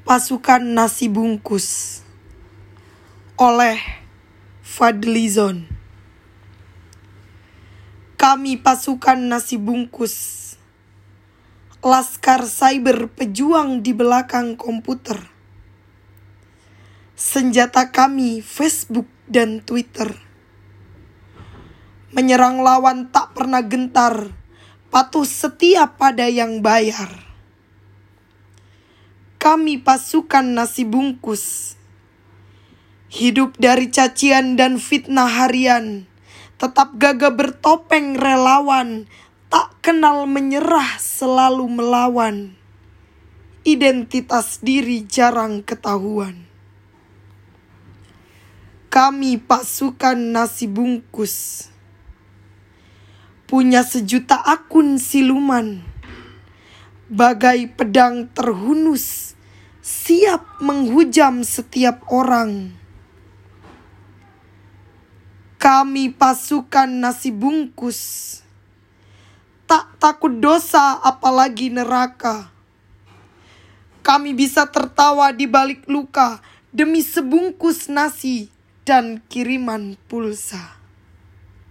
Pasukan Nasi Bungkus oleh Fadlizon Kami pasukan nasi bungkus Laskar cyber pejuang di belakang komputer. Senjata kami Facebook dan Twitter. Menyerang lawan tak pernah gentar Patuh setia pada yang bayar kami pasukan nasi bungkus. Hidup dari cacian dan fitnah harian, tetap gagah bertopeng relawan, tak kenal menyerah selalu melawan. Identitas diri jarang ketahuan. Kami pasukan nasi bungkus. Punya sejuta akun siluman bagai pedang terhunus, siap menghujam setiap orang. Kami pasukan nasi bungkus, tak takut dosa apalagi neraka. Kami bisa tertawa di balik luka demi sebungkus nasi dan kiriman pulsa.